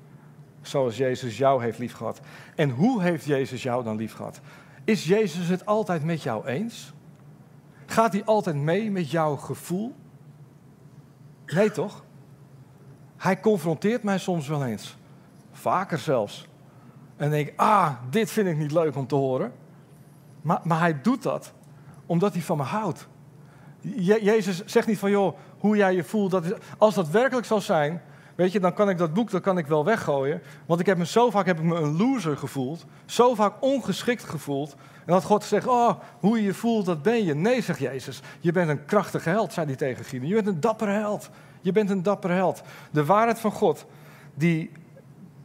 zoals Jezus jou heeft lief gehad. En hoe heeft Jezus jou dan lief gehad? Is Jezus het altijd met jou eens? Gaat hij altijd mee met jouw gevoel? Nee toch? Hij confronteert mij soms wel eens. Vaker zelfs. En denk ah, dit vind ik niet leuk om te horen. Maar, maar hij doet dat omdat hij van me houdt. Jezus zegt niet van, joh, hoe jij je voelt. Dat is, als dat werkelijk zou zijn, weet je, dan kan ik dat boek dan kan ik wel weggooien. Want ik heb me zo vaak heb ik me een loser gevoeld. Zo vaak ongeschikt gevoeld. En dat God zegt, oh, hoe je je voelt, dat ben je. Nee, zegt Jezus, je bent een krachtige held, zei hij tegen Gideon. Je bent een dappere held. Je bent een dappere held. De waarheid van God, die,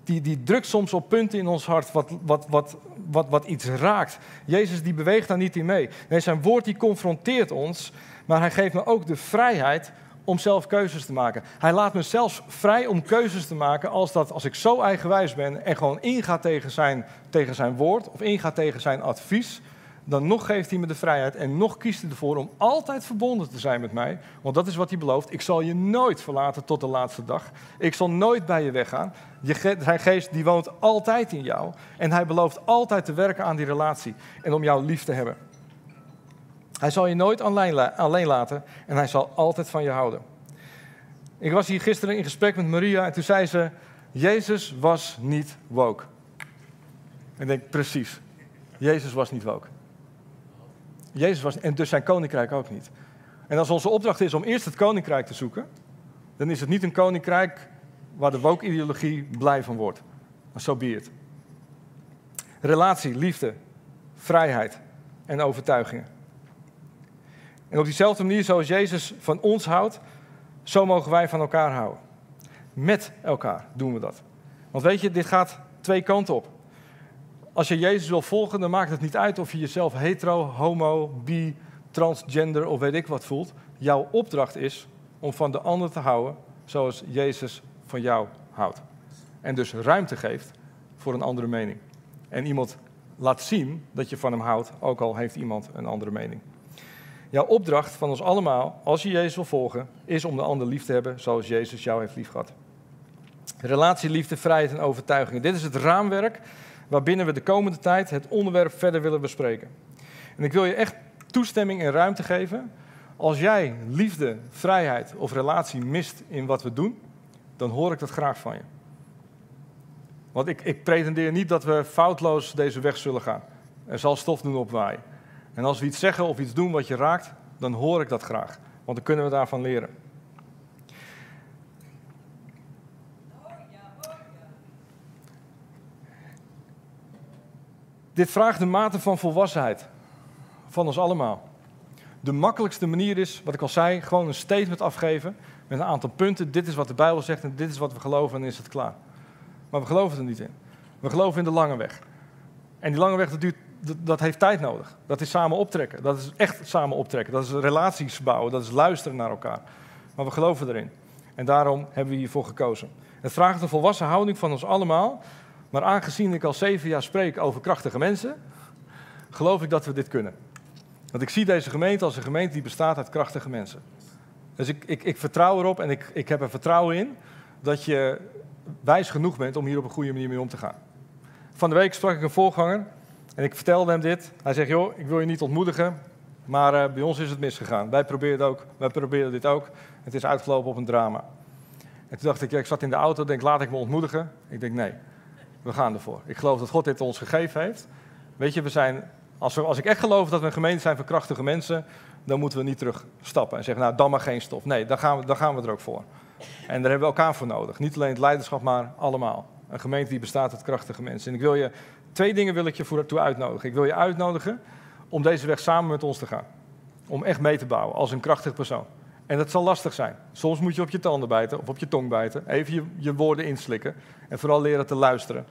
die, die drukt soms op punten in ons hart wat, wat, wat, wat, wat iets raakt. Jezus die beweegt daar niet in mee. Nee, zijn woord die confronteert ons, maar hij geeft me ook de vrijheid om zelf keuzes te maken. Hij laat me zelfs vrij om keuzes te maken als, dat, als ik zo eigenwijs ben en gewoon inga tegen zijn, tegen zijn woord of inga tegen zijn advies, dan nog geeft hij me de vrijheid en nog kiest hij ervoor om altijd verbonden te zijn met mij. Want dat is wat hij belooft. Ik zal je nooit verlaten tot de laatste dag. Ik zal nooit bij je weggaan. Je, zijn geest die woont altijd in jou. En hij belooft altijd te werken aan die relatie en om jou lief te hebben. Hij zal je nooit alleen, laten en hij zal altijd van je houden. Ik was hier gisteren in gesprek met Maria en toen zei ze: Jezus was niet woke. En ik denk, precies. Jezus was niet woke. Jezus was, en dus zijn koninkrijk ook niet. En als onze opdracht is om eerst het koninkrijk te zoeken, dan is het niet een koninkrijk waar de woke-ideologie blij van wordt. Maar zo. Relatie, liefde, vrijheid en overtuigingen. En op diezelfde manier zoals Jezus van ons houdt, zo mogen wij van elkaar houden. Met elkaar doen we dat. Want weet je, dit gaat twee kanten op. Als je Jezus wil volgen, dan maakt het niet uit of je jezelf hetero, homo, bi, transgender of weet ik wat voelt. Jouw opdracht is om van de ander te houden zoals Jezus van jou houdt. En dus ruimte geeft voor een andere mening. En iemand laat zien dat je van hem houdt, ook al heeft iemand een andere mening. Jouw opdracht van ons allemaal, als je Jezus wil volgen, is om de ander lief te hebben zoals Jezus jou heeft liefgehad. Relatie, liefde, vrijheid en overtuiging. Dit is het raamwerk waarbinnen we de komende tijd het onderwerp verder willen bespreken. En ik wil je echt toestemming en ruimte geven. Als jij liefde, vrijheid of relatie mist in wat we doen, dan hoor ik dat graag van je. Want ik, ik pretendeer niet dat we foutloos deze weg zullen gaan. Er zal stof doen opwaaien. En als we iets zeggen of iets doen wat je raakt, dan hoor ik dat graag. Want dan kunnen we daarvan leren. Dit vraagt de mate van volwassenheid van ons allemaal. De makkelijkste manier is, wat ik al zei, gewoon een statement afgeven met een aantal punten. Dit is wat de Bijbel zegt en dit is wat we geloven en is het klaar. Maar we geloven er niet in. We geloven in de lange weg. En die lange weg, dat, duurt, dat, heeft tijd nodig. Dat is samen optrekken. Dat is echt samen optrekken. Dat is relaties bouwen. Dat is luisteren naar elkaar. Maar we geloven erin. En daarom hebben we hiervoor gekozen. Het vraagt een volwassen houding van ons allemaal. Maar aangezien ik al zeven jaar spreek over krachtige mensen, geloof ik dat we dit kunnen. Want ik zie deze gemeente als een gemeente die bestaat uit krachtige mensen. Dus ik, ik, ik vertrouw erop en ik, ik heb er vertrouwen in dat je wijs genoeg bent om hier op een goede manier mee om te gaan. Van de week sprak ik een voorganger en ik vertelde hem dit. Hij zegt, joh, ik wil je niet ontmoedigen, maar uh, bij ons is het misgegaan. Wij proberen het ook, wij proberen dit ook. Het is uitgelopen op een drama. En toen dacht ik, ja, ik zat in de auto, denk, laat ik me ontmoedigen. Ik denk, nee, we gaan ervoor. Ik geloof dat God dit ons gegeven heeft. Weet je, we zijn, als, we, als ik echt geloof dat we een gemeente zijn van krachtige mensen, dan moeten we niet terugstappen en zeggen, nou, dan maar geen stof. Nee, dan gaan we, dan gaan we er ook voor. En daar hebben we elkaar voor nodig. Niet alleen het leiderschap, maar allemaal. Een gemeente die bestaat uit krachtige mensen. En ik wil je, twee dingen wil ik je voor toe uitnodigen. Ik wil je uitnodigen om deze weg samen met ons te gaan. Om echt mee te bouwen als een krachtig persoon. En dat zal lastig zijn. Soms moet je op je tanden bijten of op je tong bijten. Even je, je woorden inslikken. En vooral leren te luisteren.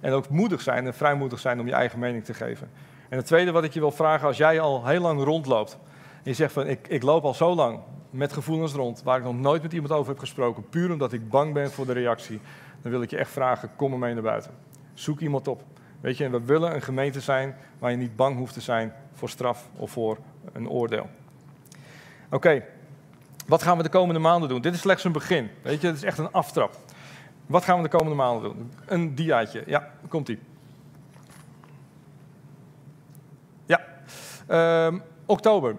En ook moedig zijn en vrijmoedig zijn om je eigen mening te geven. En het tweede wat ik je wil vragen, als jij al heel lang rondloopt. En je zegt van ik, ik loop al zo lang met gevoelens rond, waar ik nog nooit met iemand over heb gesproken, puur omdat ik bang ben voor de reactie, dan wil ik je echt vragen, kom er mee naar buiten. Zoek iemand op. Weet je, we willen een gemeente zijn waar je niet bang hoeft te zijn voor straf of voor een oordeel. Oké, wat gaan we de komende maanden doen? Dit is slechts een begin. Weet je, het is echt een aftrap. Wat gaan we de komende maanden doen? Een diaatje. Ja, komt ie. Ja. Um, oktober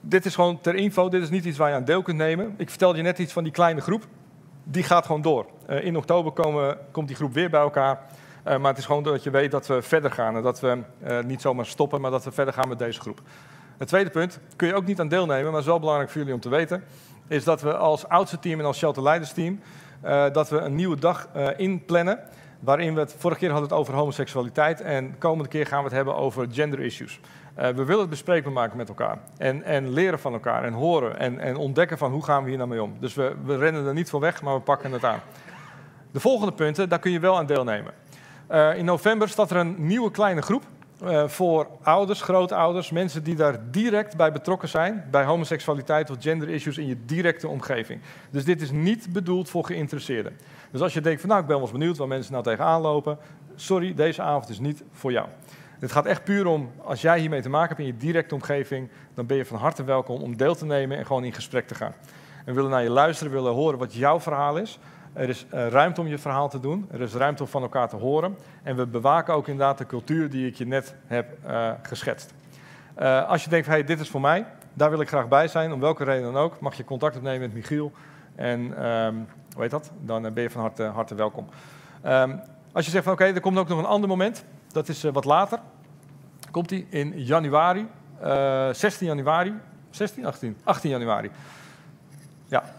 dit is gewoon ter info, dit is niet iets waar je aan deel kunt nemen. Ik vertelde je net iets van die kleine groep. Die gaat gewoon door. Uh, in oktober komen, komt die groep weer bij elkaar. Uh, maar het is gewoon dat je weet dat we verder gaan. En dat we uh, niet zomaar stoppen, maar dat we verder gaan met deze groep. Het tweede punt, kun je ook niet aan deelnemen, maar is wel belangrijk voor jullie om te weten. Is dat we als oudste team en als Shelter Leidersteam, dat we een nieuwe dag inplannen. Waarin we het, vorige keer hadden het over homoseksualiteit. En de komende keer gaan we het hebben over gender issues. Uh, we willen het bespreekbaar maken met elkaar. En, en leren van elkaar en horen en, en, ontdekken van hoe gaan we hier nou mee om. Dus we, we, rennen er niet voor weg, maar we pakken het aan. De volgende punten, daar kun je wel aan deelnemen. Uh, in november staat er een nieuwe kleine groep. Uh, voor ouders, grootouders, mensen die daar direct bij betrokken zijn, bij homoseksualiteit of gender issues in je directe omgeving. Dus dit is niet bedoeld voor geïnteresseerden. Dus als je denkt van nou, ik ben wel eens benieuwd waar mensen nou tegenaan lopen, sorry, deze avond is niet voor jou. Het gaat echt puur om, als jij hiermee te maken hebt in je directe omgeving, dan ben je van harte welkom om deel te nemen en gewoon in gesprek te gaan. En we willen naar je luisteren, willen horen wat jouw verhaal is. Er is uh, ruimte om je verhaal te doen, er is ruimte om van elkaar te horen. En we bewaken ook inderdaad de cultuur die ik je net heb uh, geschetst. Uh, als je denkt, hey, dit is voor mij, daar wil ik graag bij zijn, om welke reden dan ook, mag je contact opnemen met Michiel. En um, hoe heet dat? Dan ben je van harte, welkom. Um, als je zegt van oké, er komt ook nog een ander moment. Dat is wat later. Komt die in januari, uh, 16 januari, 16, 18, 18 januari. Ja. *laughs*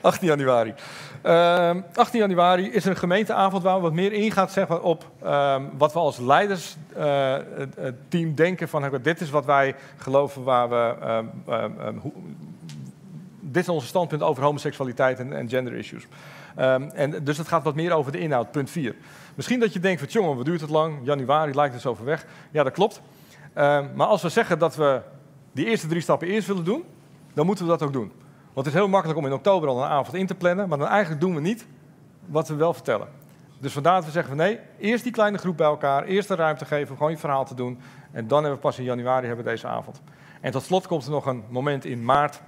*laughs* 18 januari. Ehm 18 januari is er een gemeenteavond waar we wat meer ingaat zeg op ehm, wat we als leidersteam team denken van "Oké, dit is wat wij geloven waar we. ehm, ehm, ehm, hoe- dit is onze standpunt over homoseksualiteit en, en gender issues. Ehm, en dus het gaat wat meer over de inhoud, punt 4. Misschien dat je denkt van, jongen, wat duurt het lang? Januari lijkt het zo ver weg. Ja, dat klopt. Ehm, maar als we zeggen dat we die eerste drie stappen eerst willen doen, dan moeten we dat ook doen. Want het is heel makkelijk om in oktober al een avond in te plannen, maar dan eigenlijk doen we niet wat we wel vertellen. Dus vandaar dat we zeggen van nee, eerst die kleine groep bij elkaar, eerst de ruimte geven, gewoon je verhaal te doen. En dan hebben we pas in januari hebben we deze avond. En tot slot komt er nog een moment in maart.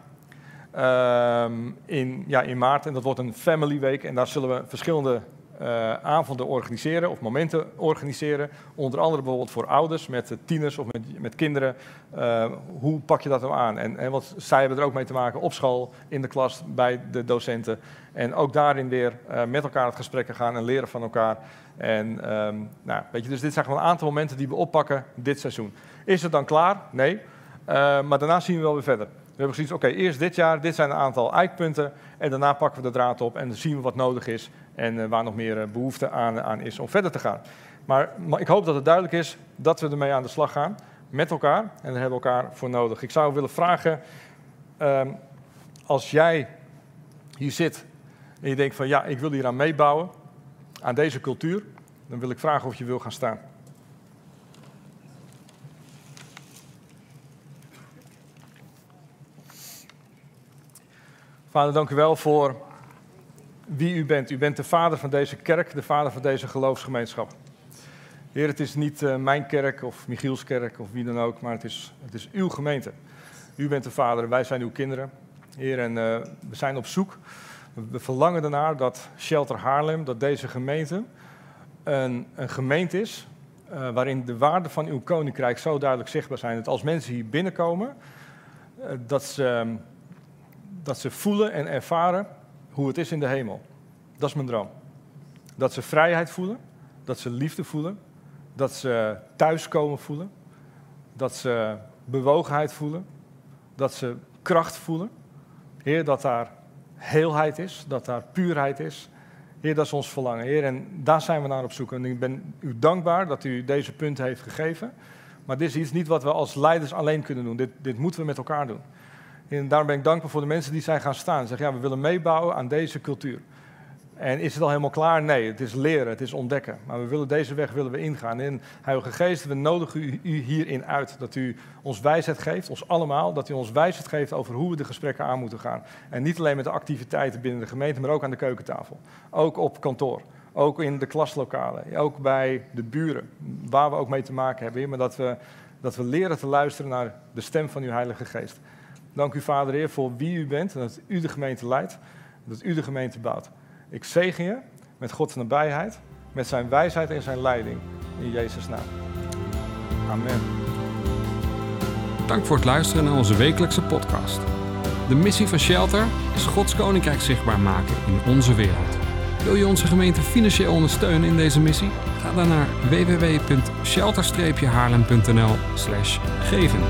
Ehm, in, ja, in maart, en dat wordt een family week. En daar zullen we verschillende eh, avonden organiseren of momenten organiseren. Onder andere bijvoorbeeld voor ouders met eh, tieners of met, met kinderen. Eh, hoe pak je dat nou aan? En, en wat zij hebben er ook mee te maken op school, in de klas, bij de docenten. En ook daarin weer met elkaar het gesprek gaan en leren van elkaar. En ehm, nou, weet je, dus dit zijn gewoon een aantal momenten die we oppakken dit seizoen. Is het dan klaar? Nee. Maar daarna zien we wel weer verder. We hebben gezien, oké, eerst dit jaar, dit zijn een aantal eikpunten. En daarna pakken we de draad op en dan zien we wat nodig is. En eh, waar nog meer eh, behoefte aan, aan is om verder te gaan. Maar, maar ik hoop dat het duidelijk is dat we ermee aan de slag gaan. Met elkaar. En daar hebben we elkaar voor nodig. Ik zou willen vragen, ehm, als jij hier zit en je denkt van ja, ik wil hier aan meebouwen, aan deze cultuur, dan wil ik vragen of je wil gaan staan. Vader, dank u wel voor wie u bent. U bent de vader van deze kerk, de vader van deze geloofsgemeenschap. Heer, het is niet eh, mijn kerk of Michiels kerk of wie dan ook, maar het is, het is uw gemeente. U bent de vader wij zijn uw kinderen. Heer, en eh, we zijn op zoek. We verlangen ernaar dat Shelter Haarlem, dat deze gemeente een, een gemeente is eh, waarin de waarden van uw koninkrijk zo duidelijk zichtbaar zijn. Dat als mensen hier binnenkomen, dat, ze, dat ze voelen en ervaren hoe het is in de hemel. Dat is mijn droom. Dat ze vrijheid voelen, dat ze liefde voelen, dat ze thuiskomen voelen, dat ze bewogenheid voelen, dat ze kracht voelen. Heer, dat daar heelheid is, dat daar puurheid is. Heer, dat is ons verlangen. Heer, en daar zijn we naar op zoek. En ik ben u dankbaar dat u deze punten heeft gegeven. Maar dit is iets niet wat we als leiders alleen kunnen doen. Dit, dit moeten we met elkaar doen. En daarom ben ik dankbaar voor de mensen die zijn gaan staan. Zeggen, ja, we willen meebouwen aan deze cultuur. En is het al helemaal klaar? Nee, het is leren, het is ontdekken. Maar we willen deze weg willen we ingaan. En Heilige Geest, we nodigen u, u hierin uit. Dat u ons wijsheid geeft, ons allemaal. Dat u ons wijsheid geeft over hoe we de gesprekken aan moeten gaan. En niet alleen met de activiteiten binnen de gemeente, maar ook aan de keukentafel. Ook op kantoor. Ook in de klaslokalen. Ook bij de buren. Waar we ook mee te maken hebben. Maar dat we, dat we leren te luisteren naar de stem van uw Heilige Geest. Dank u, Vader Heer, voor wie u bent. En dat u de gemeente leidt. En dat u de gemeente bouwt. Ik zegen je met Gods nabijheid, met zijn wijsheid en zijn leiding. In Jezus' naam. Amen. Dank voor het luisteren naar onze wekelijkse podcast. De missie van Shelter is Gods Koninkrijk zichtbaar maken in onze wereld. Wil je onze gemeente financieel ondersteunen in deze missie? Ga dan naar www.shelter-haarlem.nl geven.